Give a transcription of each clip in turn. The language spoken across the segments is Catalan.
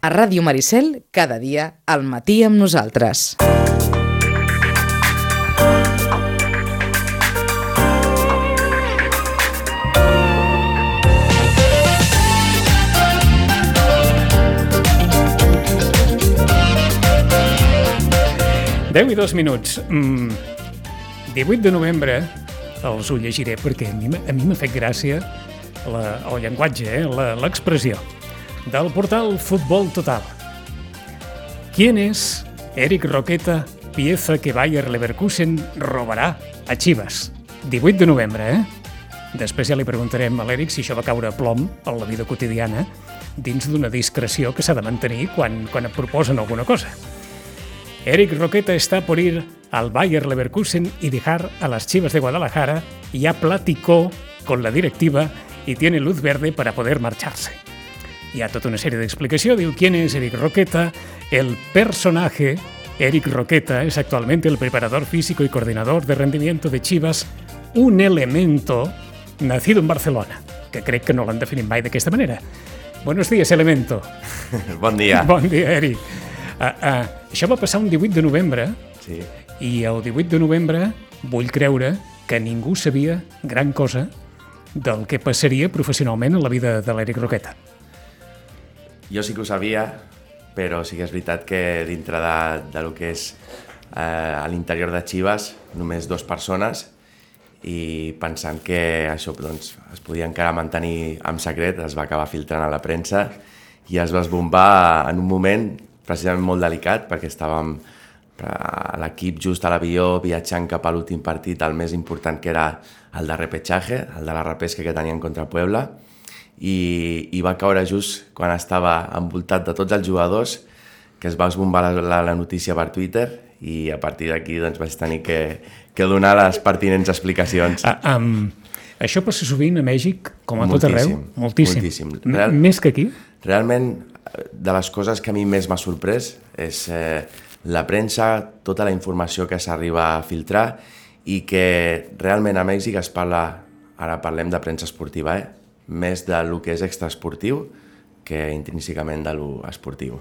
A Ràdio Maricel, cada dia, al matí amb nosaltres. Deu i dos minuts. Mm, 18 de novembre, els ho llegiré perquè a mi, a mi m'ha fet gràcia la, el llenguatge, eh, l'expressió, del portal Futbol Total. ¿Quién es Eric Roqueta, pieza que Bayer Leverkusen robarà a Chivas? 18 de novembre, eh? Després ja li preguntarem a l'Eric si això va caure a plom en la vida quotidiana dins d'una discreció que s'ha de mantenir quan, quan et proposen alguna cosa. Eric Roqueta está por ir al Bayer Leverkusen y dejar a las Chivas de Guadalajara. Ya platicó con la directiva y tiene luz verde para poder marcharse. Hi ha tota una sèrie d'explicació. Diu, ¿quién es Eric Roqueta? El personaje Eric Roqueta es actualmente el preparador físico y coordinador de rendimiento de Chivas, un elemento nacido en Barcelona, que crec que no l'han definit mai d'aquesta manera. Buenos días, elemento. Bon dia. Bon dia, Eric. Uh, uh, això va passar un 18 de novembre Sí. i el 18 de novembre vull creure que ningú sabia gran cosa del que passaria professionalment en la vida de l'Eric Roqueta. Jo sí que ho sabia, però sí que és veritat que dintre de, de lo que és eh, a l'interior de Chivas, només dues persones, i pensant que això doncs, es podia encara mantenir en secret, es va acabar filtrant a la premsa i es va esbombar en un moment precisament molt delicat perquè estàvem a l'equip just a l'avió viatjant cap a l'últim partit, el més important que era el de repetxaje, el de la repesca que tenien contra Puebla, i, i va caure just quan estava envoltat de tots els jugadors que es va esbombar la, la, la notícia per Twitter i a partir d'aquí doncs, vaig tenir que, que donar les pertinents explicacions. Uh, um, això passa sovint a Mèxic, com a tot arreu? Moltíssim, Moltíssim. moltíssim. Real- Més que aquí? Realment, eh, de les coses que a mi més m'ha sorprès és eh, la premsa, tota la informació que s'arriba a filtrar i que realment a Mèxic es parla, ara parlem de premsa esportiva, eh? Més de lo que és extraesportiu que intrínsecament de esportiu.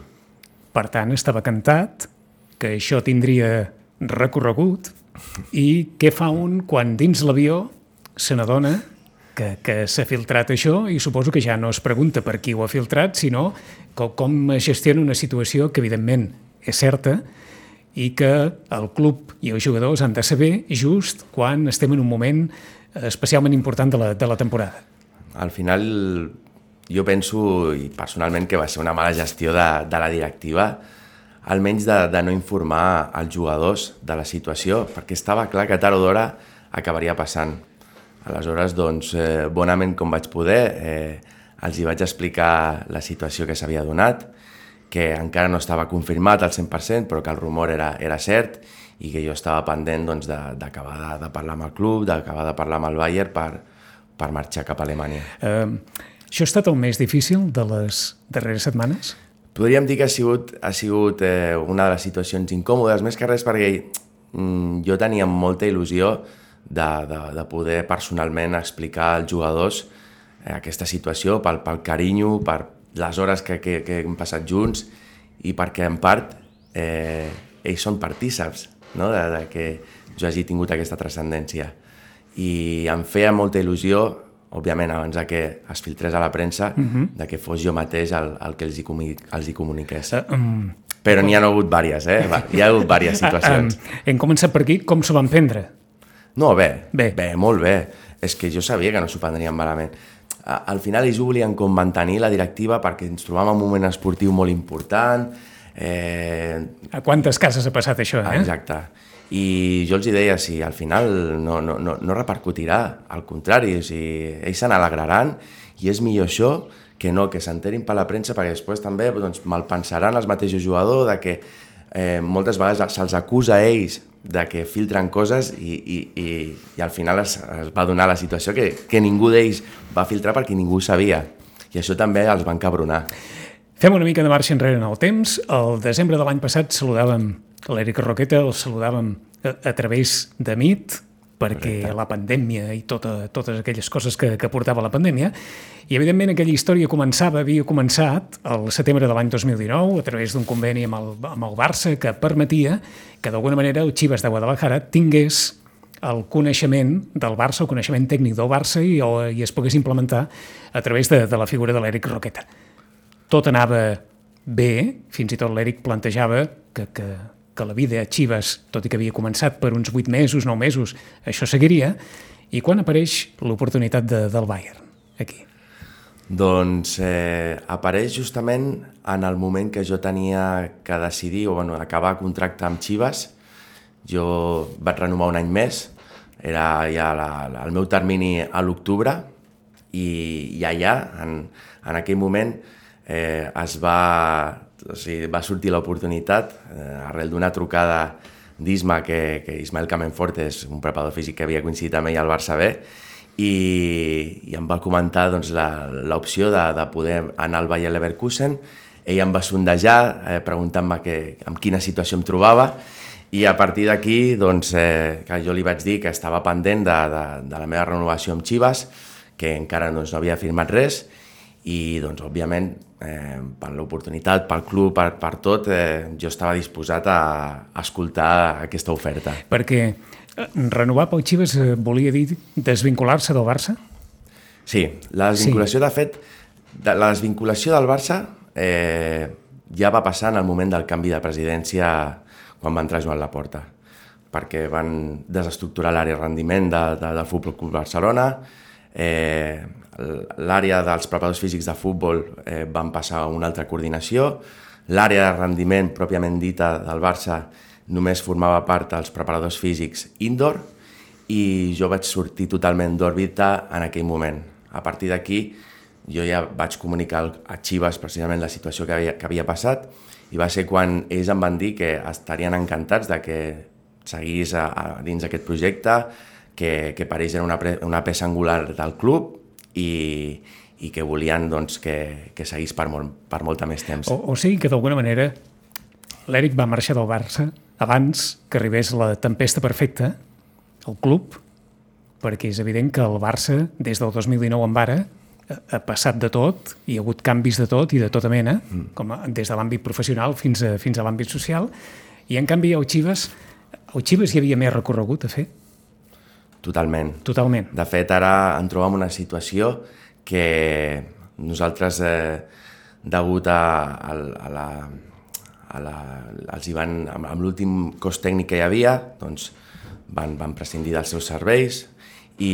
Per tant, estava cantat que això tindria recorregut i què fa un quan dins l'avió se n'adona que, que s'ha filtrat això i suposo que ja no es pregunta per qui ho ha filtrat, sinó com, com es gestiona una situació que evidentment és certa i que el club i els jugadors han de saber just quan estem en un moment especialment important de la, de la temporada. Al final, jo penso, i personalment, que va ser una mala gestió de, de la directiva, almenys de, de no informar els jugadors de la situació, perquè estava clar que tard o d'hora acabaria passant. Aleshores, doncs, eh, bonament com vaig poder, eh, els hi vaig explicar la situació que s'havia donat, que encara no estava confirmat al 100%, però que el rumor era, era cert i que jo estava pendent doncs, de- d'acabar de, de parlar amb el club, d'acabar de parlar amb el Bayern per, per marxar cap a Alemanya. Eh, això ha estat el més difícil de les darreres setmanes? Podríem dir que ha sigut, ha sigut eh, una de les situacions incòmodes, més que res perquè mm, jo tenia molta il·lusió de, de, de poder personalment explicar als jugadors eh, aquesta situació pel, pel carinyo, per les hores que, que, que hem passat junts i perquè en part eh, ells són partíceps no? de, de que jo hagi tingut aquesta transcendència. I em feia molta il·lusió òbviament abans de que es filtrés a la premsa, uh -huh. de que fos jo mateix el, el que els hi, comuni els hi comuniqués. Uh, um, Però n'hi ha hagut vàries, eh? Va, Hi ha hagut diverses situacions. um, hem començat per aquí, com s'ho van prendre? No, bé, Bé. bé, molt bé. És que jo sabia que no s'ho prendrien malament. Al final ells volien com mantenir la directiva perquè ens trobàvem en un moment esportiu molt important, eh, A quantes cases ha passat això, eh? Exacte. I jo els deia, si al final no, no, no, no repercutirà, al contrari, o sigui, ells se n'alegraran i és millor això que no, que s'enterin per la premsa perquè després també doncs, malpensaran els mateixos jugadors de que eh, moltes vegades se'ls acusa a ells de que filtren coses i, i, i, i al final es, es va donar la situació que, que ningú d'ells va filtrar perquè ningú sabia. I això també els va encabronar. Fem una mica de marxa enrere en el temps. El desembre de l'any passat saludàvem l'Eric Roqueta, el saludàvem a, a través de MIT, perquè Correcte. la pandèmia i tota, totes aquelles coses que, que portava la pandèmia, i evidentment aquella història començava, havia començat al setembre de l'any 2019 a través d'un conveni amb el, amb el Barça que permetia que d'alguna manera el Chivas de Guadalajara tingués el coneixement del Barça, el coneixement tècnic del Barça i, o, i es pogués implementar a través de, de la figura de l'Eric Roqueta. Tot anava bé, fins i tot l'Eric plantejava que, que, que la vida a Chivas, tot i que havia començat per uns 8 mesos, 9 mesos, això seguiria, i quan apareix l'oportunitat de, del Bayern, aquí? Doncs eh, apareix justament en el moment que jo tenia que decidir, o bueno, acabar contracte amb Chivas. Jo vaig renovar un any més, era ja la, la, el meu termini a l'octubre, i, i allà, en, en aquell moment, eh, es va, o sigui, va sortir l'oportunitat, eh, arrel d'una trucada d'Isma, que, que Ismael Camenfort és un preparador físic que havia coincidit amb ell al Barça B, i, i em va comentar doncs, l'opció de, de poder anar al Bayer Leverkusen. Ell em va sondejar, eh, preguntant-me en quina situació em trobava, i a partir d'aquí, doncs, eh, que jo li vaig dir que estava pendent de, de, de la meva renovació amb Chivas, que encara doncs, no havia firmat res, i doncs, òbviament, eh, per l'oportunitat, pel club, per, per tot, eh, jo estava disposat a, a escoltar aquesta oferta. Perquè eh, renovar pel Chivas eh, volia dir desvincular-se del Barça? Sí, la desvinculació, sí. de fet, de, la desvinculació del Barça eh, ja va passar en el moment del canvi de presidència quan va entrar Joan Laporta, perquè van desestructurar l'àrea de rendiment de, de, del Futbol Club Barcelona, eh, l'àrea dels preparadors físics de futbol eh, van passar a una altra coordinació, l'àrea de rendiment pròpiament dita del Barça només formava part dels preparadors físics indoor i jo vaig sortir totalment d'òrbita en aquell moment. A partir d'aquí jo ja vaig comunicar a Chivas precisament la situació que havia, que havia passat i va ser quan ells em van dir que estarien encantats de que seguís a, a dins aquest projecte, que, que per ells era una, pre, una peça angular del club i, i que volien doncs, que, que seguís per, molt, per molta més temps. O, o sigui que d'alguna manera l'Eric va marxar del Barça abans que arribés la tempesta perfecta al club, perquè és evident que el Barça, des del 2019 en vara, ha- passat de tot, hi ha hagut canvis de tot i de tota mena, mm. com a, des de l'àmbit professional fins a, fins a l'àmbit social, i en canvi al Chivas, al Chivas hi havia més recorregut a fer, Totalment. totalment. De fet, ara ens trobem en una situació que nosaltres, eh, degut a, a, a la, a la, els hi van, amb, amb l'últim cos tècnic que hi havia, doncs van, van prescindir dels seus serveis i,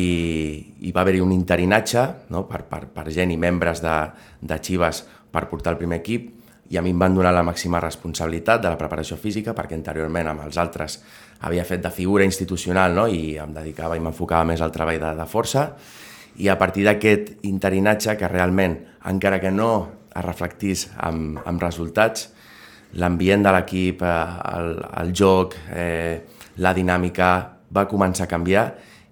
i va haver-hi un interinatge no? per, per, per gent i membres de, de Chivas per portar el primer equip i a mi em van donar la màxima responsabilitat de la preparació física perquè anteriorment amb els altres havia fet de figura institucional no? i em dedicava i m'enfocava més al treball de, de força i a partir d'aquest interinatge que realment, encara que no es reflectís amb, amb resultats, l'ambient de l'equip, eh, el, el joc, eh, la dinàmica va començar a canviar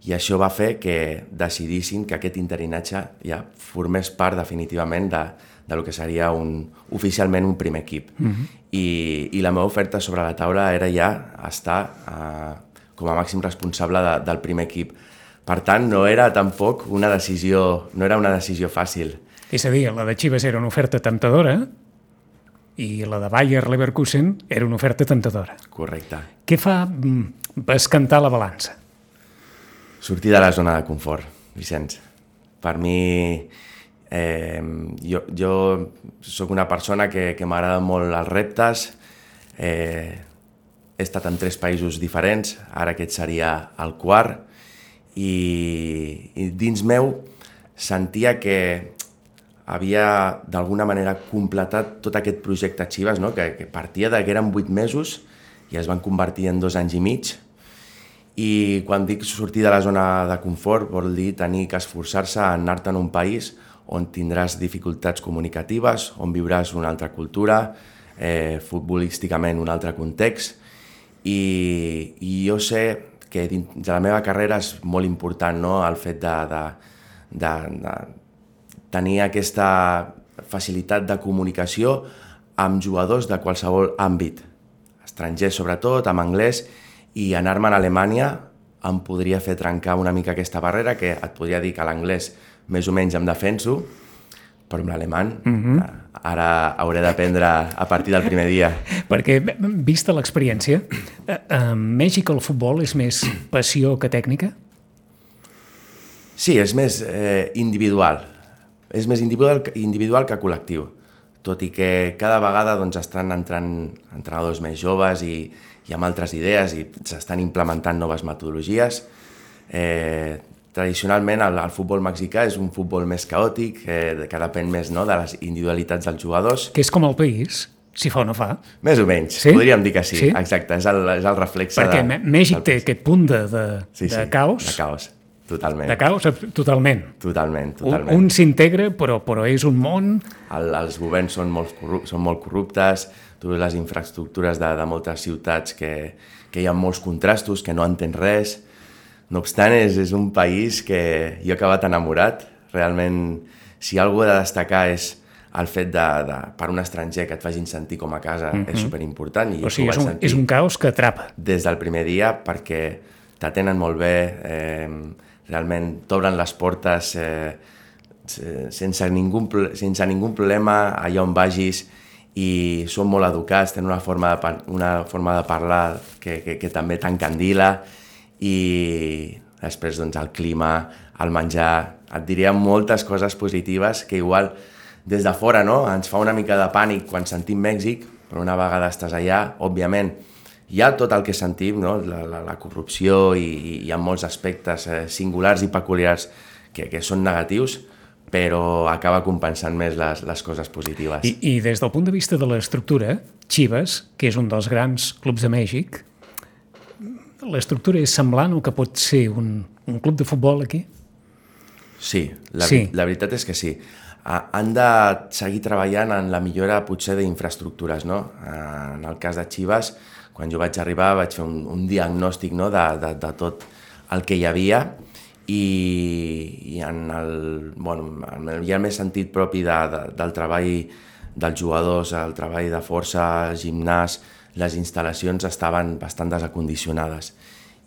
i això va fer que decidissin que aquest interinatge ja formés part definitivament de, de lo que seria un, oficialment un primer equip. Mm -hmm. I, I la meva oferta sobre la taula era ja estar eh, com a màxim responsable de, del primer equip. Per tant, no era tampoc una decisió, no era una decisió fàcil. És a dir, la de Chivas era una oferta temptadora i la de Bayer Leverkusen era una oferta temptadora. Correcte. Què fa mm, escantar la balança? Sortir de la zona de confort, Vicenç. Per mi, eh, jo, jo sóc una persona que, que m'agrada molt els reptes, eh, he estat en tres països diferents, ara aquest seria el quart, i, i dins meu sentia que havia d'alguna manera completat tot aquest projecte Chivas, no? que, que partia de que eren vuit mesos i es van convertir en dos anys i mig, i quan dic sortir de la zona de confort vol dir tenir que esforçar-se a anar-te en un país on tindràs dificultats comunicatives, on viuràs una altra cultura, eh, futbolísticament un altre context, i, i jo sé que dins de la meva carrera és molt important no? el fet de, de, de, de tenir aquesta facilitat de comunicació amb jugadors de qualsevol àmbit, estrangers sobretot, amb anglès, i anar-me a Alemanya em podria fer trencar una mica aquesta barrera, que et podria dir que l'anglès més o menys em defenso, però amb l'alemany mm -hmm. ara hauré d'aprendre a partir del primer dia. Perquè, vista l'experiència, a, a Mèxic el futbol és més passió que tècnica? Sí, és més eh, individual. És més individual, individual que col·lectiu. Tot i que cada vegada doncs, estan entrant entrenadors més joves i, i amb altres idees i s'estan implementant noves metodologies. Eh, tradicionalment el, el futbol mexicà és un futbol més caòtic, eh, que depèn més no, de les individualitats dels jugadors. Que és com el país, si fa o no fa. Més o menys, sí? podríem dir que sí, sí? exacte, és el, és el reflexe Perquè de, Mèxic té aquest punt de, de, sí, sí, de caos. De caos, totalment. De caos, totalment. Totalment, totalment. Un, un s'integra, però, però és un món... El, els governs són molt, són molt corruptes, tu les infraestructures de, de moltes ciutats que, que hi ha molts contrastos, que no entens res, no obstant, és, és un país que jo he acabat enamorat. Realment, si algú ha de destacar és el fet de, de, per un estranger que et facin sentir com a casa mm -hmm. és superimportant. I o sigui, és un, és un caos que atrapa. Des del primer dia, perquè t'atenen molt bé, eh, realment t'obren les portes eh, sense, ningú, sense ningú problema allà on vagis i són molt educats, tenen una forma de, una forma de parlar que, que, que també t'encandila i després doncs, el clima, el menjar, et diria moltes coses positives que igual des de fora no? ens fa una mica de pànic quan sentim Mèxic, però una vegada estàs allà, òbviament, hi ha tot el que sentim, no? la, la, la corrupció i, i hi ha molts aspectes eh, singulars i peculiars que, que són negatius, però acaba compensant més les, les coses positives. I, I des del punt de vista de l'estructura, Chivas, que és un dels grans clubs de Mèxic, l'estructura és semblant o que pot ser un, un club de futbol aquí? Sí, la, sí. la veritat és que sí. Han de seguir treballant en la millora potser d'infraestructures, no? En el cas de Chivas, quan jo vaig arribar vaig fer un, un diagnòstic no? de, de, de tot el que hi havia i, i en el, bueno, hi ha més sentit propi de, de, del treball dels jugadors, el treball de força, gimnàs, les instal·lacions estaven bastant desacondicionades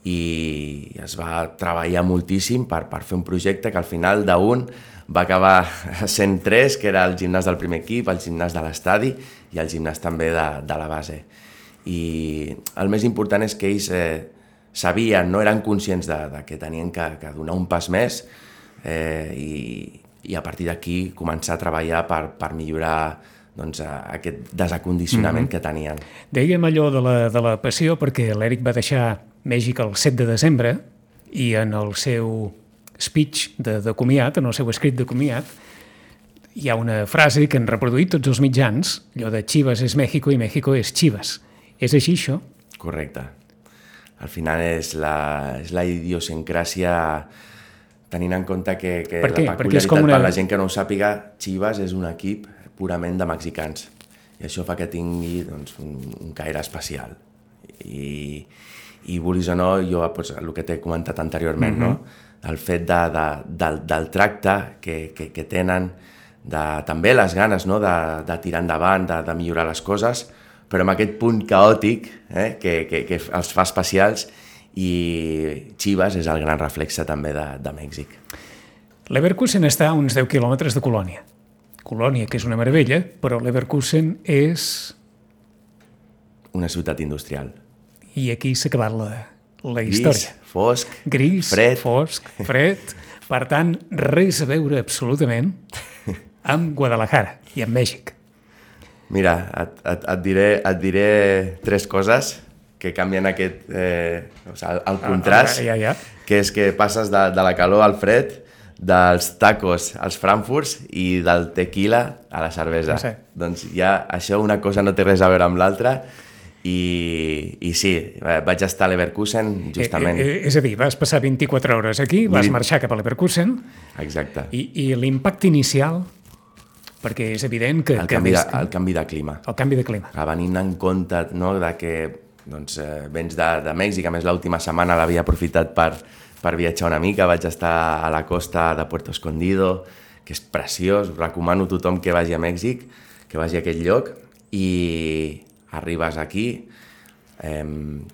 i es va treballar moltíssim per, per fer un projecte que al final d'un va acabar sent tres, que era el gimnàs del primer equip, el gimnàs de l'estadi i el gimnàs també de, de la base. I el més important és que ells eh, sabien, no eren conscients de, de que tenien que, que donar un pas més eh, i, i a partir d'aquí començar a treballar per, per millorar doncs, aquest desacondicionament mm -hmm. que tenien. Dèiem allò de la, de la passió perquè l'Eric va deixar Mèxic el 7 de desembre i en el seu speech de, de comiat, en el seu escrit de comiat, hi ha una frase que han reproduït tots els mitjans, allò de Chivas és México i México és Chivas. És així, això? Correcte. Al final és la, és la idiosincràsia tenint en compte que, que la peculiaritat una... per la gent que no ho sàpiga, Chivas és un equip purament de mexicans. I això fa que tingui doncs, un, un caire especial. I, i vulguis o no, jo doncs, el que t'he comentat anteriorment, mm -hmm. no? el fet de, de, del, del tracte que, que, que tenen, de, també les ganes no? de, de tirar endavant, de, de millorar les coses, però amb aquest punt caòtic eh? que, que, que els fa especials i Chivas és el gran reflexe també de, de Mèxic. Leverkusen està a uns 10 quilòmetres de Colònia. Colònia, que és una meravella, però Leverkusen és... Una ciutat industrial. I aquí s'ha acabat la, la història. Gris, fosc, Gris, fred. fosc, fred. Per tant, res a veure absolutament amb Guadalajara i amb Mèxic. Mira, et, et, et, diré, et diré tres coses que canvien aquest, eh, o sigui, el, el contrast, ah, ah, ja, ja. que és que passes de, de la calor al fred dels tacos als frankfurts i del tequila a la cervesa. Sí. Doncs ja això una cosa no té res a veure amb l'altra i, i sí, vaig estar a Leverkusen justament. Eh, eh, és a dir, vas passar 24 hores aquí, vas marxar cap a Leverkusen Exacte. i, i l'impacte inicial perquè és evident que... El, que canvi, de, el canvi de clima. El canvi de clima. Venint en compte no, de que doncs, eh, vens de, de Mèxic, a més l'última setmana l'havia aprofitat per, per viatjar una mica, vaig estar a la costa de Puerto Escondido, que és preciós, recomano a tothom que vagi a Mèxic, que vagi a aquest lloc, i arribes aquí, eh,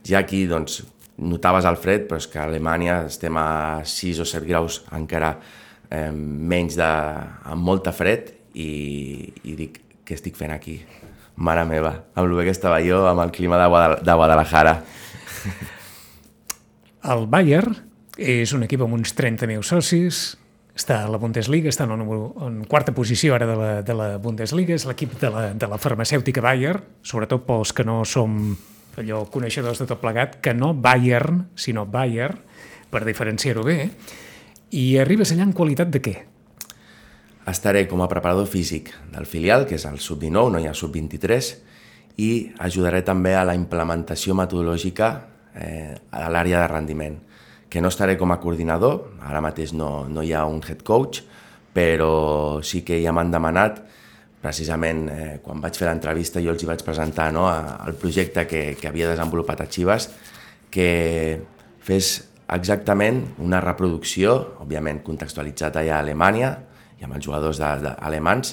ja aquí doncs, notaves el fred, però és que a Alemanya estem a 6 o 7 graus encara eh, menys de... amb molta fred i, i dic, què estic fent aquí? Mare meva, amb el bé que estava jo, amb el clima de, Guadal de Guadalajara. El Bayern és un equip amb uns 30.000 socis, està a la Bundesliga, està en, número, en quarta posició ara de la, de la Bundesliga, és l'equip de, la, de la farmacèutica Bayern, sobretot pels que no som allò coneixedors de tot plegat, que no Bayern, sinó Bayer, per diferenciar-ho bé, i arribes allà en qualitat de què? Estaré com a preparador físic del filial, que és el sub-19, no hi ha sub-23, i ajudaré també a la implementació metodològica eh, a l'àrea de rendiment, que no estaré com a coordinador, ara mateix no, no hi ha un head coach, però sí que ja m'han demanat precisament eh, quan vaig fer l'entrevista jo els hi vaig presentar no, el projecte que, que havia desenvolupat a Chivas, que fes exactament una reproducció, òbviament contextualitzat allà a Alemanya i amb els jugadors de, de, alemans,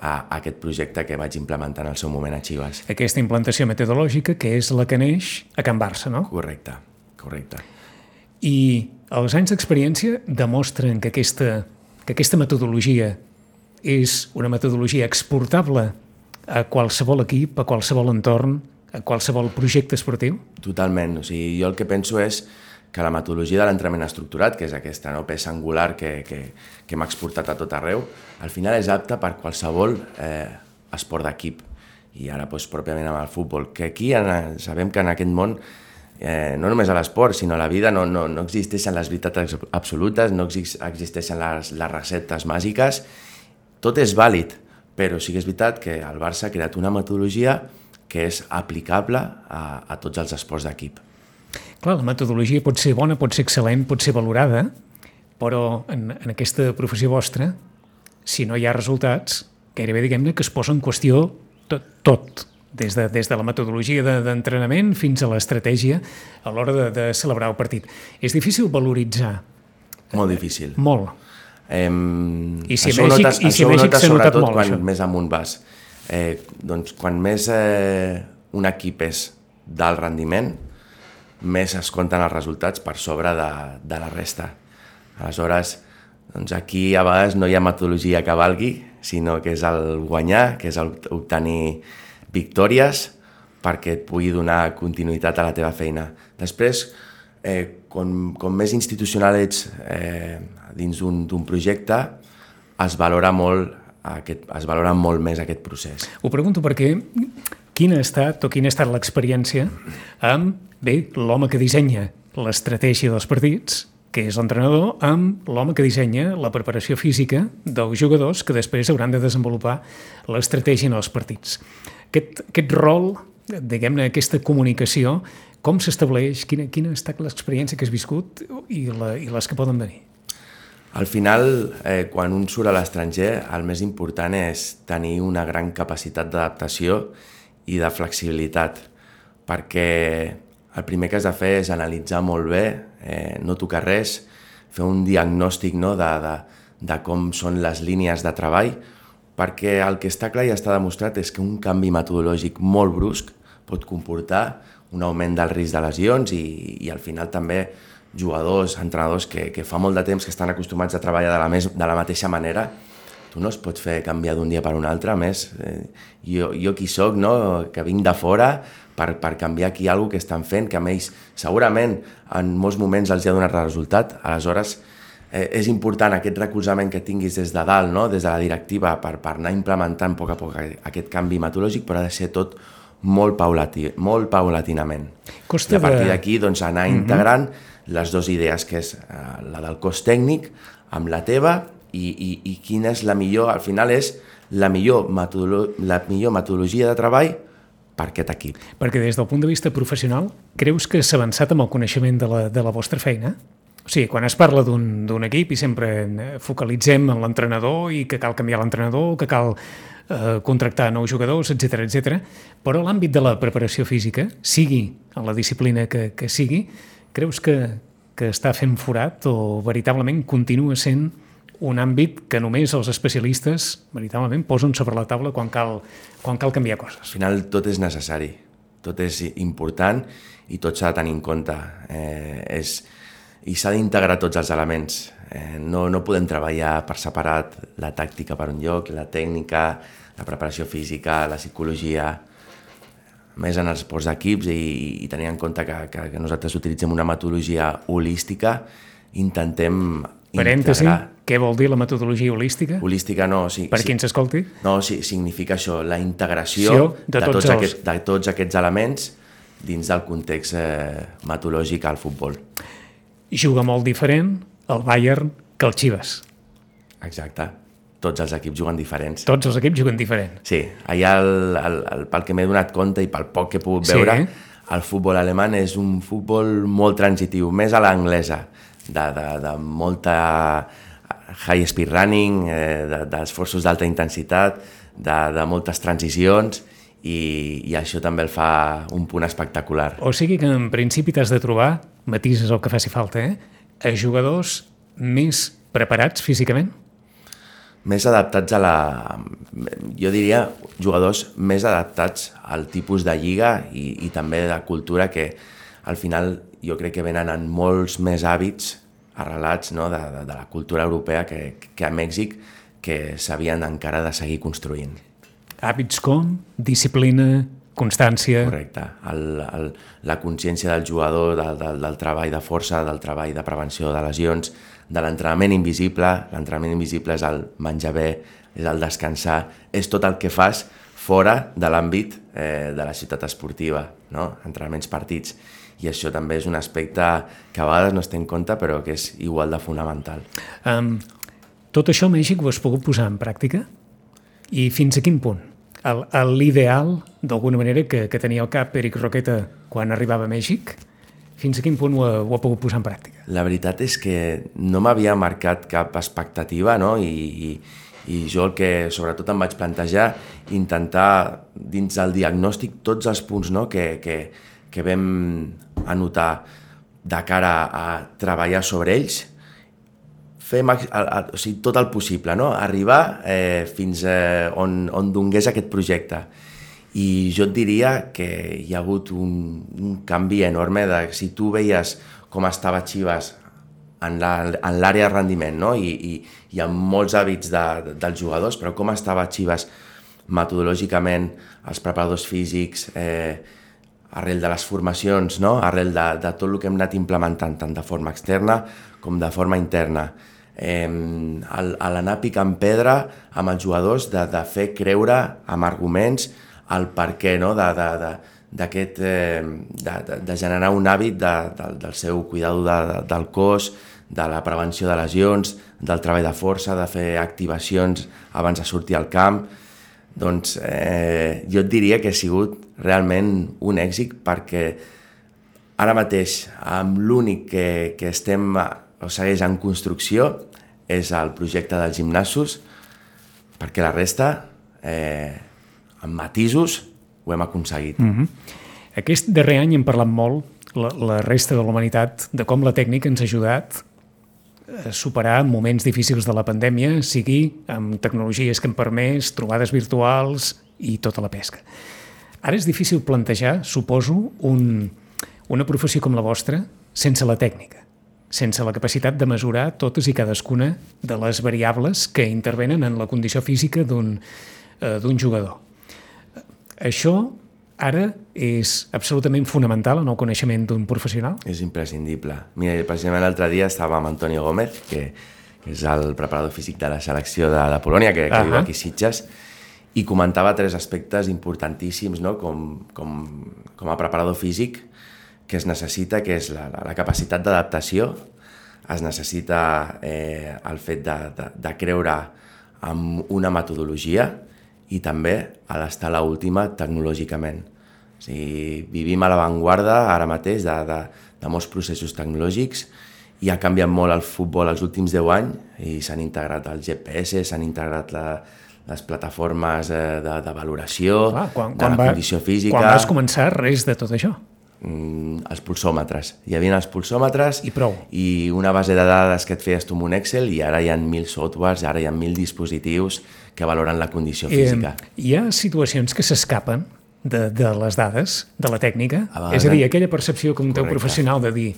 a, a aquest projecte que vaig implementar en el seu moment a Chivas. Aquesta implantació metodològica que és la que neix a Can Barça, no? Correcte, correcte. I els anys d'experiència demostren que aquesta, que aquesta metodologia és una metodologia exportable a qualsevol equip, a qualsevol entorn, a qualsevol projecte esportiu? Totalment. O sigui, jo el que penso és que la metodologia de l'entrenament estructurat, que és aquesta no, peça angular que, que, que m'ha exportat a tot arreu, al final és apta per qualsevol eh, esport d'equip. I ara, doncs, pròpiament amb el futbol, que aquí en, sabem que en aquest món eh, no només a l'esport, sinó a la vida. No, no, no existeixen les veritats absolutes, no existeixen les, les receptes màgiques. Tot és vàlid, però sí que és veritat que el Barça ha creat una metodologia que és aplicable a, a tots els esports d'equip. Clar, la metodologia pot ser bona, pot ser excel·lent, pot ser valorada, però en, en aquesta professió vostra, si no hi ha resultats, gairebé diguem-ne que es posa en qüestió tot, tot des de, des de la metodologia d'entrenament de, fins a l'estratègia a l'hora de, de celebrar el partit. És difícil valoritzar. Molt difícil. Molt. Eh, I si a Mèxic, i si a Mèxic s'ha notat molt, quan això. més amunt vas. Eh, doncs quan més eh, un equip és d'alt rendiment, més es compten els resultats per sobre de, de la resta. Aleshores, doncs aquí a vegades no hi ha metodologia que valgui, sinó que és el guanyar, que és el obtenir victòries perquè et pugui donar continuïtat a la teva feina. Després, eh, com, com més institucional ets eh, dins d'un projecte, es valora molt aquest, es valora molt més aquest procés. Ho pregunto perquè quina ha estat o quina ha estat l'experiència amb, bé, l'home que dissenya l'estratègia dels partits, que és l'entrenador, amb l'home que dissenya la preparació física dels jugadors que després hauran de desenvolupar l'estratègia en els partits. Aquest, aquest rol, diguem-ne, aquesta comunicació, com s'estableix? Quina, quina ha estat l'experiència que has viscut i, la, i les que poden venir? Al final, eh, quan un surt a l'estranger, el més important és tenir una gran capacitat d'adaptació i de flexibilitat, perquè el primer que has de fer és analitzar molt bé, eh, no tocar res, fer un diagnòstic no, de, de, de com són les línies de treball, perquè el que està clar i està demostrat és que un canvi metodològic molt brusc pot comportar un augment del risc de lesions i, i al final també jugadors, entrenadors que, que fa molt de temps que estan acostumats a treballar de la, més, de la mateixa manera, tu no es pots fer canviar d'un dia per un altre, a més, eh, jo, jo qui sóc, no? que vinc de fora per, per canviar aquí alguna que estan fent, que a ells segurament en molts moments els ha donat resultat, aleshores eh, és important aquest recolzament que tinguis des de dalt, no? des de la directiva, per, per anar implementant a poc a poc aquest canvi metodològic, però ha de ser tot molt, paulatí, molt paulatinament. Costa I a partir d'aquí doncs, anar uh -huh. integrant les dues idees, que és eh, la del cos tècnic amb la teva i, i, i quina és la millor, al final és la millor, metodolo la millor metodologia de treball per aquest equip. Perquè des del punt de vista professional, creus que s'ha avançat amb el coneixement de la, de la vostra feina? O sigui, quan es parla d'un equip i sempre focalitzem en l'entrenador i que cal canviar l'entrenador, que cal eh, contractar nous jugadors, etc etc. però l'àmbit de la preparació física, sigui en la disciplina que, que sigui, creus que, que està fent forat o veritablement continua sent un àmbit que només els especialistes veritablement posen sobre la taula quan cal, quan cal canviar coses? Al final tot és necessari. tot és important i tot s'ha de tenir en compte. Eh, és, I s'ha d'integrar tots els elements. Eh, no, no podem treballar per separat la tàctica per un lloc, la tècnica, la preparació física, la psicologia, més en els esports d'equips i, i tenint en compte que, que, que nosaltres utilitzem una metodologia holística, intentem Parèntesi, integrar... què vol dir la metodologia holística? Holística no, sí. Per sí, qui ens escolti? No, sí, significa això, la integració Sió de, de tots tots els- aquest, de tots aquests elements dins del context eh, metodològic al futbol. Juga molt diferent el Bayern que el Chivas. Exacte. Tots els equips juguen diferents. Tots els equips juguen diferent. Sí, allà el, el, el, pel que m'he donat compte i pel poc que he pogut Sí. veure, el futbol alemany és un futbol molt transitiu, més a l'anglesa, de, de, de molta high speed running, eh, de- d'esforços d'alta intensitat, de, de moltes transicions, i, i això també el fa un punt espectacular. O sigui que en principi t'has de trobar, matises el que faci falta, eh? a jugadors més preparats físicament? més adaptats a la... Jo diria jugadors més adaptats al tipus de lliga i, i també de cultura que al final jo crec que venen en molts més hàbits arrelats no, de, de, de la cultura europea que, que a Mèxic que s'havien encara de seguir construint. Hàbits com disciplina, constància... Correcte. El, el, la consciència del jugador, del, del, del treball de força, del treball de prevenció de lesions, de l'entrenament invisible. L'entrenament invisible és el menjar bé, és el descansar, és tot el que fas fora de l'àmbit eh, de la ciutat esportiva, no? entrenaments partits. I això també és un aspecte que a vegades no es té en compte, però que és igual de fonamental. Um, tot això a Mèxic ho has pogut posar en pràctica? I fins a quin punt? L'ideal, d'alguna manera, que, que tenia al cap Eric Roqueta quan arribava a Mèxic, fins a quin punt ho ha, ho ha pogut posar en pràctica? La veritat és que no m'havia marcat cap expectativa, no? I, i, I jo el que sobretot em vaig plantejar, intentar dins del diagnòstic tots els punts no? que, que, que vam anotar de cara a treballar sobre ells, fer max, a, a, o sigui, tot el possible, no? arribar eh, fins eh, on, on dongués aquest projecte. I jo et diria que hi ha hagut un, un canvi enorme de si tu veies com estava Chivas en l'àrea de rendiment no? I, i, i amb molts hàbits de, de, dels jugadors, però com estava Chivas metodològicament, els preparadors físics, eh, arrel de les formacions, no? arrel de, de tot el que hem anat implementant, tant de forma externa com de forma interna. Eh, l'anar picant pedra amb els jugadors, de, de fer creure amb arguments el per què no? de, de, de, d'aquest, eh, de, de, de generar un hàbit de, de, del seu cuidado de, de, del cos, de la prevenció de lesions, del treball de força, de fer activacions abans de sortir al camp, doncs eh, jo et diria que ha sigut realment un èxit perquè ara mateix amb l'únic que, que estem o segueix en construcció és el projecte dels gimnasos perquè la resta eh, amb matisos ho hem aconseguit. Mm. Aquest darrer any hem parlat molt, la, la resta de la humanitat, de com la tècnica ens ha ajudat a superar moments difícils de la pandèmia, sigui amb tecnologies que han permès, trobades virtuals i tota la pesca. Ara és difícil plantejar, suposo, un, una professió com la vostra sense la tècnica, sense la capacitat de mesurar totes i cadascuna de les variables que intervenen en la condició física d'un eh, jugador. Això ara és absolutament fonamental en el coneixement d'un professional? És imprescindible. Mira, precisament l'altre dia estava amb Antonio Gómez, que, que és el preparador físic de la selecció de, de Polònia, que, que Ahà. viu aquí a Sitges, i comentava tres aspectes importantíssims no? com, com, com a preparador físic que es necessita, que és la, la, la capacitat d'adaptació, es necessita eh, el fet de, de, de creure en una metodologia i també a l'estar a l'última tecnològicament. O sigui, vivim a l'avantguarda ara mateix de, de, de molts processos tecnològics i ha canviat molt el futbol els últims 10 anys i s'han integrat els GPS, s'han integrat la, les plataformes eh, de, de valoració, Clar, quan, de quan, la va, condició física, quan vas començar, res de tot això. Mm, els pulsòmetres. Hi havia els pulsòmetres I prou. i una base de dades que et feies tu amb un Excel i ara hi ha mil softwares, ara hi ha mil dispositius que valoren la condició física. Eh, hi ha situacions que s'escapen de, de les dades, de la tècnica. A vegades és a dir, aquella percepció com teu professional de dir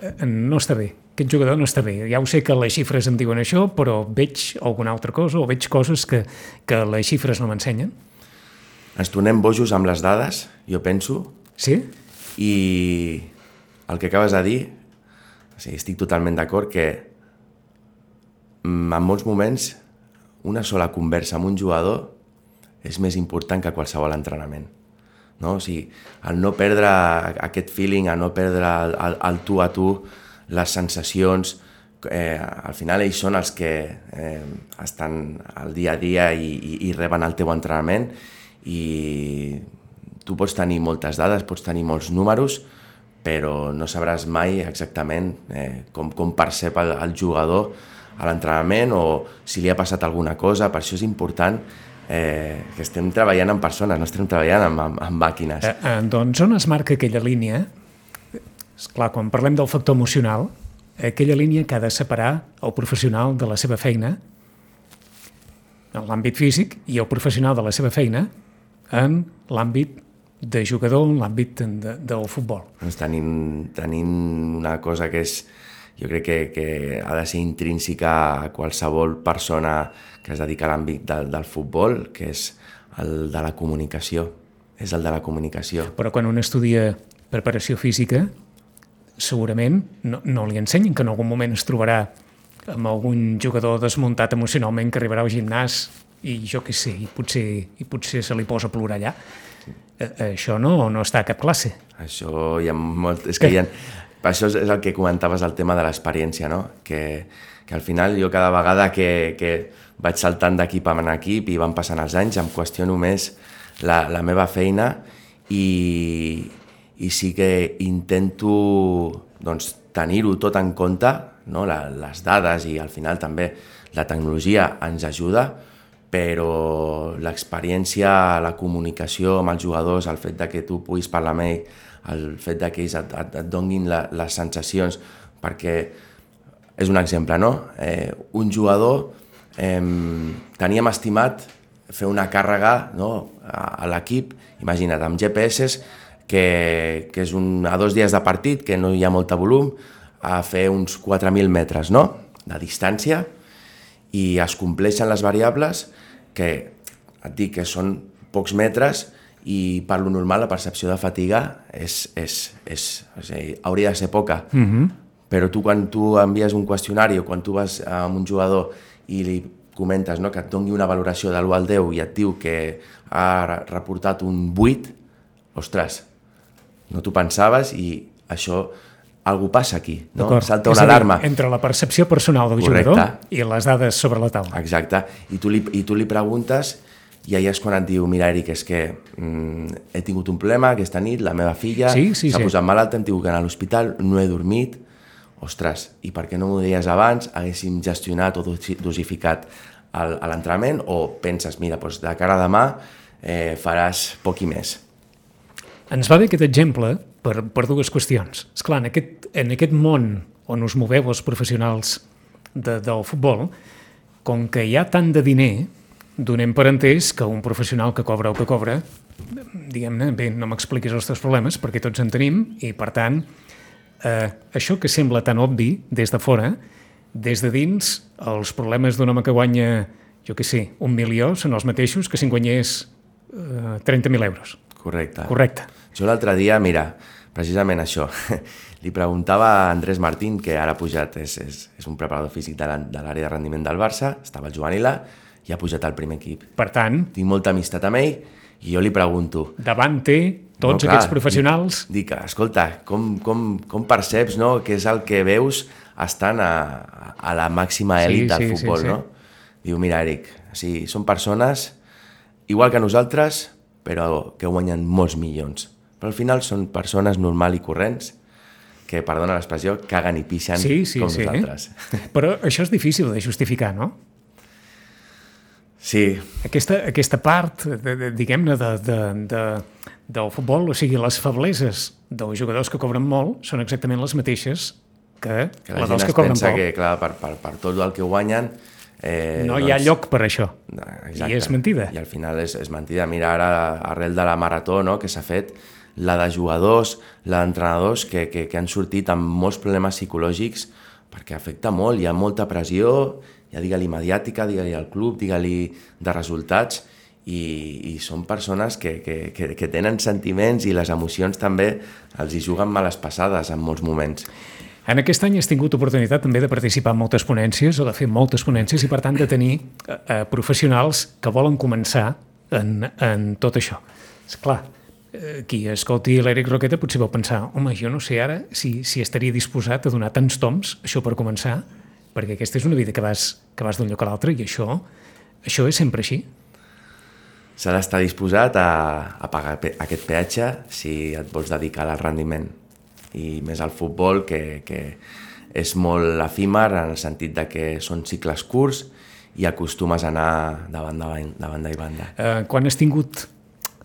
"Eh, no està bé, aquest jugador no està bé. Ja ho sé que les xifres em diuen això, però veig alguna altra cosa o veig coses que, que les xifres no m'ensenyen. Ens tornem bojos amb les dades, jo penso, Sí? I el que acabes de dir, o sigui, estic totalment d'acord que en molts moments una sola conversa amb un jugador és més important que qualsevol entrenament. No? O sigui, el no perdre aquest feeling, el no perdre el, el, el tu a tu, les sensacions, eh, al final ells són els que eh, estan al dia a dia i, i, i reben el teu entrenament i tu pots tenir moltes dades, pots tenir molts números, però no sabràs mai exactament eh, com, com percep el, el jugador a l'entrenament o si li ha passat alguna cosa. Per això és important eh, que estem treballant amb persones, no estem treballant amb, amb, amb màquines. Eh, eh, doncs on es marca aquella línia? És clar, quan parlem del factor emocional, aquella línia que ha de separar el professional de la seva feina en l'àmbit físic i el professional de la seva feina en l'àmbit de jugador, en l'àmbit de, del futbol. Doncs tenim, tenim una cosa que és, jo crec que, que ha de ser intrínseca a qualsevol persona que es dedica a l'àmbit del, del futbol, que és el de la comunicació. És el de la comunicació. Però quan un estudia preparació física, segurament no, no li ensenyen que en algun moment es trobarà amb algun jugador desmuntat emocionalment que arribarà al gimnàs i jo què sé, i potser, i potser se li posa a plorar allà. Eh, Això no, no està a cap classe. Això hi ha molt... És que hi ha... Això és és el que comentaves, el tema de l'experiència, no? Que, que al final jo cada vegada que, que vaig saltant d'equip en equip i van passant els anys, em qüestiono més la, la meva feina i, i sí que intento doncs, tenir-ho tot en compte, no? la, les dades i al final també la tecnologia ens ajuda, però l'experiència, la comunicació amb els jugadors, el fet de que tu puguis parlar amb ell, el fet de que ells et, et, et donin la, les sensacions, perquè és un exemple, no? Eh, un jugador eh, teníem estimat fer una càrrega no? a, a l'equip, imagina't, amb GPS, que, que és un, a dos dies de partit, que no hi ha molta volum, a fer uns 4.000 metres no? de distància, i es compleixen les variables que et dic que són pocs metres i per lo normal la percepció de fatiga és, és, és, és dir, hauria de ser poca. Mm -hmm. Però tu quan tu envies un qüestionari o quan tu vas amb un jugador i li comentes no, que et doni una valoració de l'1 al 10 i et diu que ha reportat un 8, ostres, no t'ho pensaves i això algú passa aquí, no? Salta És una dir, alarma. Entre la percepció personal del Correcte. jugador i les dades sobre la taula. Exacte, i tu li, i tu li preguntes i allà és quan et diu, mira Eric, és que mm, he tingut un problema aquesta nit, la meva filla Sí, sí, s'ha sí. posat malalta, hem tingut que anar a l'hospital, no he dormit, ostres, i per què no m'ho deies abans, haguéssim gestionat o dosi- dosificat l'entrenament, o penses, mira, doncs de cara a demà eh, faràs poc i més. Ens va bé aquest exemple per, per dues qüestions. És clar, en aquest, en aquest món on us moveu els professionals de, del futbol, com que hi ha tant de diner, donem per entès que un professional que cobra el que cobra, diguem-ne, bé, no m'expliquis els teus problemes perquè tots en tenim i, per tant, eh, això que sembla tan obvi des de fora, des de dins, els problemes d'un home que guanya, jo què sé, un milió són els mateixos que si en guanyés eh, 30.000 euros. Correcte. Correcte. Jo l'altre dia, mira, precisament això, li preguntava a Andrés Martín, que ara ha pujat, és, és, és un preparador físic de l'àrea de rendiment del Barça, estava al juvenil A, i ha pujat al primer equip. Per tant, Tinc molta amistat amb ell i jo li pregunto... davant té tots No, clar, aquests professionals Dic, dic escolta, com, com, com perceps no, què és el que veus estant a, a la màxima Sí, èlit del sí, sí, futbol, sí. no? Diu, mira, Eric, sí, són persones igual que nosaltres, però que guanyen molts milions. Però al final són persones normal i corrents que, perdona l'expressió, caguen i pixen Sí, sí, com sí. nosaltres. Però això és difícil de justificar, no? Sí, Aquesta, aquesta part, diguem-ne, de, de, de, del futbol, o sigui, les febleses dels jugadors que cobren molt són exactament les mateixes que, que la dels que cobren pensa poc. que, clar, per, per, per tot el que guanyen, Eh, no doncs, hi ha doncs, lloc per això. Exacte. I és mentida. I al final és, és mentida. Mira ara, arrel de la marató no, que s'ha fet, la de jugadors, la d'entrenadors que, que, que han sortit amb molts problemes psicològics perquè afecta molt, hi ha molta pressió, ja digue-li mediàtica, digue-li al club, digue-li de resultats, i, i són persones que, que, que, que tenen sentiments i les emocions també els hi juguen males passades en molts moments. En aquest any has tingut oportunitat també de participar en moltes ponències o de fer moltes ponències i per tant de tenir eh, eh professionals que volen començar en, en tot això. És clar, eh, qui escolti l'Eric Roqueta potser vau pensar home, jo no sé ara si, si estaria disposat a donar tants toms, això per començar, perquè aquesta és una vida que vas, que vas d'un lloc a l'altre i això, això és sempre així s'ha d'estar disposat a, a pagar aquest peatge si et vols dedicar al rendiment i més al futbol que, que és molt efímer en el sentit de que són cicles curts i acostumes a anar de banda, de banda i banda. Eh, quan has tingut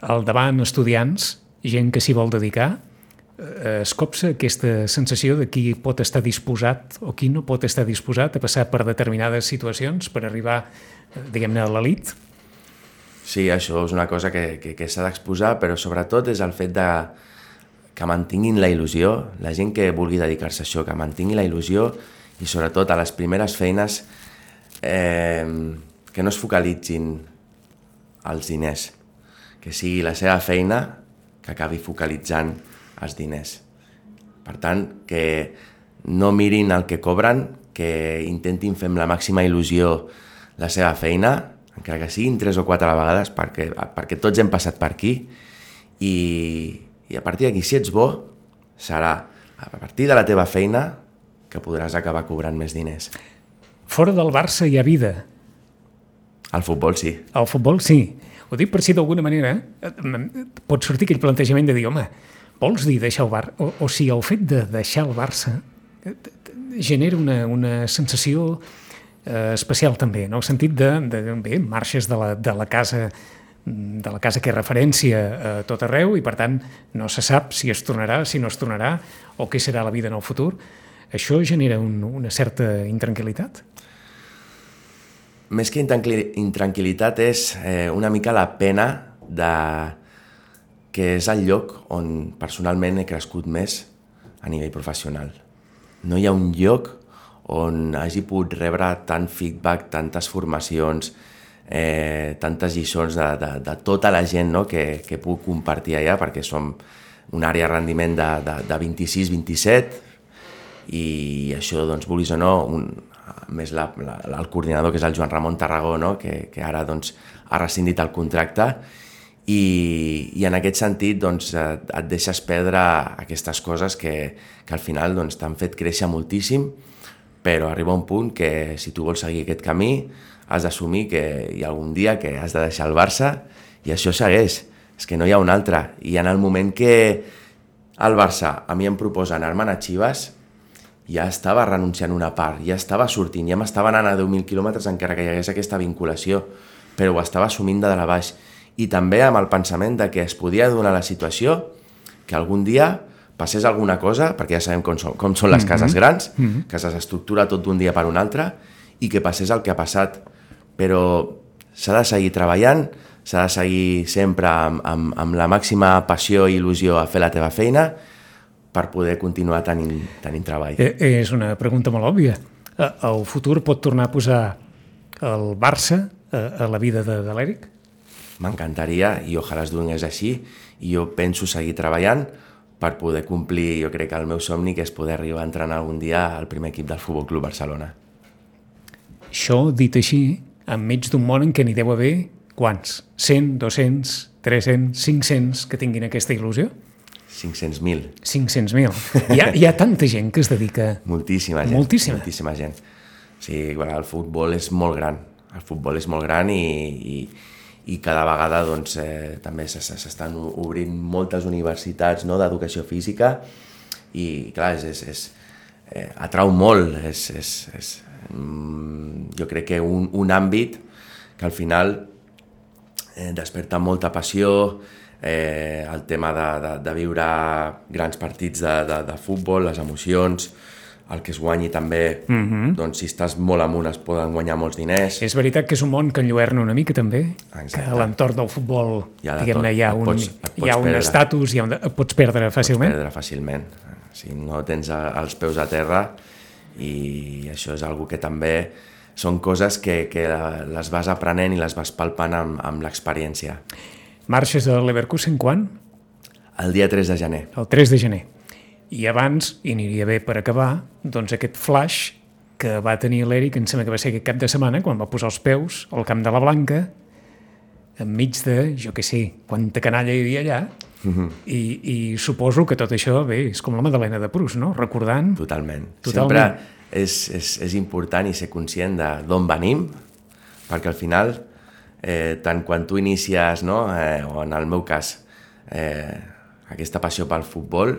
al davant estudiants, gent que s'hi vol dedicar, es copsa aquesta sensació de qui pot estar disposat o qui no pot estar disposat a passar per determinades situacions per arribar, eh, diguem-ne, a l'elit? Sí, això és una cosa que, que, que s'ha d'exposar, però sobretot és el fet de que mantinguin la il·lusió, la gent que vulgui dedicar-se a això, que mantingui la il·lusió i sobretot a les primeres feines eh, que no es focalitzin als diners, que sigui la seva feina que acabi focalitzant els diners. Per tant, que no mirin el que cobren, que intentin fer amb la màxima il·lusió la seva feina encara que siguin tres o quatre vegades, perquè, perquè tots hem passat per aquí, i, i a partir d'aquí, si ets bo, serà a partir de la teva feina que podràs acabar cobrant més diners. Fora del Barça hi ha vida. Al futbol sí. Al futbol sí. Ho dic per si d'alguna manera pot sortir aquell plantejament de dir, home, vols dir deixar el Barça? O, o si el fet de deixar el Barça genera una, una sensació eh, especial també, en el sentit de, de bé, marxes de la, de la casa de la casa que és referència a tot arreu i per tant no se sap si es tornarà, si no es tornarà o què serà la vida en el futur. Això genera un, una certa intranquil·litat? Més que intranquil·litat és eh, una mica la pena de que és el lloc on personalment he crescut més a nivell professional. No hi ha un lloc on hagi pogut rebre tant feedback, tantes formacions, eh, tantes lliçons de, de, de tota la gent no? que, que puc compartir allà, perquè som una àrea de rendiment de, de, de 26-27 i això, doncs, vulguis o no, un, més la, la, el coordinador, que és el Joan Ramon Tarragó, no? que, que ara doncs, ha rescindit el contracte, i, i en aquest sentit doncs, et, et deixes perdre aquestes coses que, que al final doncs, t'han fet créixer moltíssim però arriba un punt que si tu vols seguir aquest camí has d'assumir que hi ha algun dia que has de deixar el Barça i això segueix, és que no hi ha un altre. I en el moment que el Barça a mi em proposa anar-me'n a Chivas, ja estava renunciant una part, ja estava sortint, ja m'estava anant a 10.000 quilòmetres encara que hi hagués aquesta vinculació, però ho estava assumint de dalt a baix. I també amb el pensament de que es podia donar la situació que algun dia passés alguna cosa, perquè ja sabem com són, com són les mm -hmm. cases grans, mm -hmm. que s'estructura tot d'un dia per un altre, i que passés el que ha passat. Però s'ha de seguir treballant, s'ha de seguir sempre amb, amb, amb la màxima passió i il·lusió a fer la teva feina per poder continuar tenint, tenint treball. Eh, és una pregunta molt òbvia. Eh, el futur pot tornar a posar el Barça a, a la vida de, de l'Eric? M'encantaria i ojalà es donés així i jo penso seguir treballant per poder complir, jo crec que el meu somni, que és poder arribar a entrenar algun dia al primer equip del Futbol Club Barcelona. Això, dit així, enmig d'un món en què n'hi deu haver quants? 100, 200, 300, 500 que tinguin aquesta il·lusió? 500.000. 500.000. Hi, ha, hi ha tanta gent que es dedica... Moltíssima gent. Moltíssima. Moltíssima gent. Sí, el futbol és molt gran. El futbol és molt gran i, i, i cada vegada doncs, eh, també s'estan obrint moltes universitats no, d'educació física i clar, és, és, és, eh, atrau molt, és, és, és, mm, jo crec que un, un àmbit que al final eh, desperta molta passió, eh, el tema de, de, de viure grans partits de, de, de futbol, les emocions, el que es guanyi també, mm -hmm. doncs si estàs molt amunt es poden guanyar molts diners. És veritat que és un món que enlluerna una mica també, Exacte. que a l'entorn del futbol Hi ha de diguem-ne tot. hi ha un, pots- hi ha pots un perdre. estatus, hi ha un, et pots perdre fàcilment. perdre fàcilment. Si no tens els peus a terra i això és algo que també són coses que, que les vas aprenent i les vas palpant amb, amb l'experiència. Marxes a Leverkusen quan? El dia 3 de gener. El 3 de gener. I abans, i aniria bé per acabar, doncs aquest flash que va tenir l'Eric, em sembla que va ser aquest cap de setmana, quan va posar els peus al camp de la Blanca, enmig de, jo què sé, quanta canalla hi havia allà, i, i suposo que tot això, bé, és com la Madalena de Prus, no? Recordant... Totalment. Totalment. Sempre és, és, és important i ser conscient de d'on venim, perquè al final, eh, tant quan tu inicies, no, eh, o en el meu cas, eh, aquesta passió pel futbol,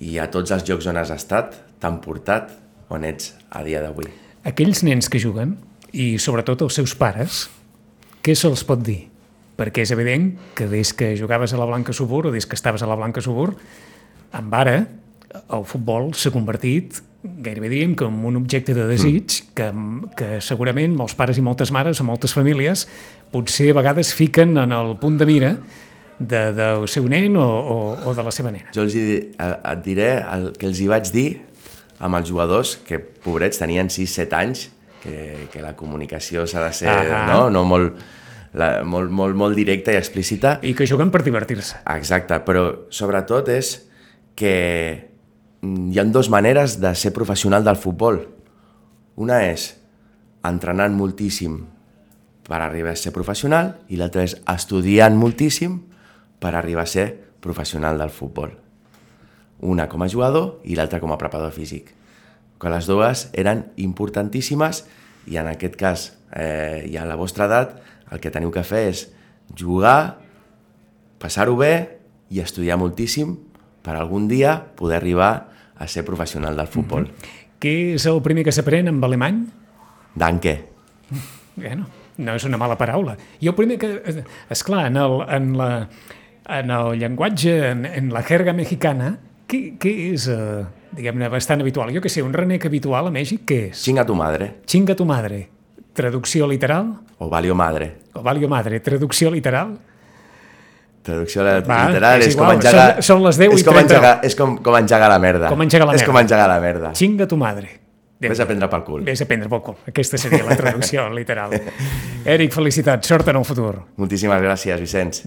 i a tots els llocs on has estat, t'han portat on ets a dia d'avui. Aquells nens que juguen, i sobretot els seus pares, què se'ls pot dir? Perquè és evident que des que jugaves a la Blanca Subur o des que estaves a la Blanca Subur, amb ara el futbol s'ha convertit gairebé diríem que en un objecte de desig mm. que, que segurament molts pares i moltes mares o moltes famílies potser a vegades fiquen en el punt de mira de, del seu nen o, o, o de la seva nena. Jo els hi, et diré el que els hi vaig dir amb els jugadors, que pobrets tenien 6-7 anys, que, que la comunicació s'ha de ser Ahà. no? No molt, la, molt, molt, molt directa i explícita. I que juguen per divertir-se. Exacte, però sobretot és que hi ha dues maneres de ser professional del futbol. Una és entrenant moltíssim per arribar a ser professional i l'altra és estudiant moltíssim per arribar a ser professional del futbol. Una com a jugador i l'altra com a preparador físic. Que les dues eren importantíssimes i en aquest cas, eh, i a la vostra edat, el que teniu que fer és jugar, passar-ho bé i estudiar moltíssim per algun dia poder arribar a ser professional del futbol. Mm -hmm. Què és el primer que s'aprèn amb alemany? Danke. Bueno, no és una mala paraula. I el primer que... És clar, en el, en la, en el llenguatge, en, en la jerga mexicana, què, què és, eh, diguem-ne, bastant habitual? Jo que sé, un renec habitual a Mèxic, què és? Chinga tu madre Chinga tu madre. Traducció literal? o valio madre. O valio madre. Traducció literal? Traducció la- Va, literal és és, com engegar... són- són les 10 i és com 30. engegar, és com, com engegar la merda. Com engegar la És merda. com engegar la merda. Chinga tu madre. Vés a prendre pel cul. Vés a prendre pel cul. Aquesta seria la traducció literal. Eric, felicitats. Sort en el futur. Moltíssimes gràcies, Vicenç.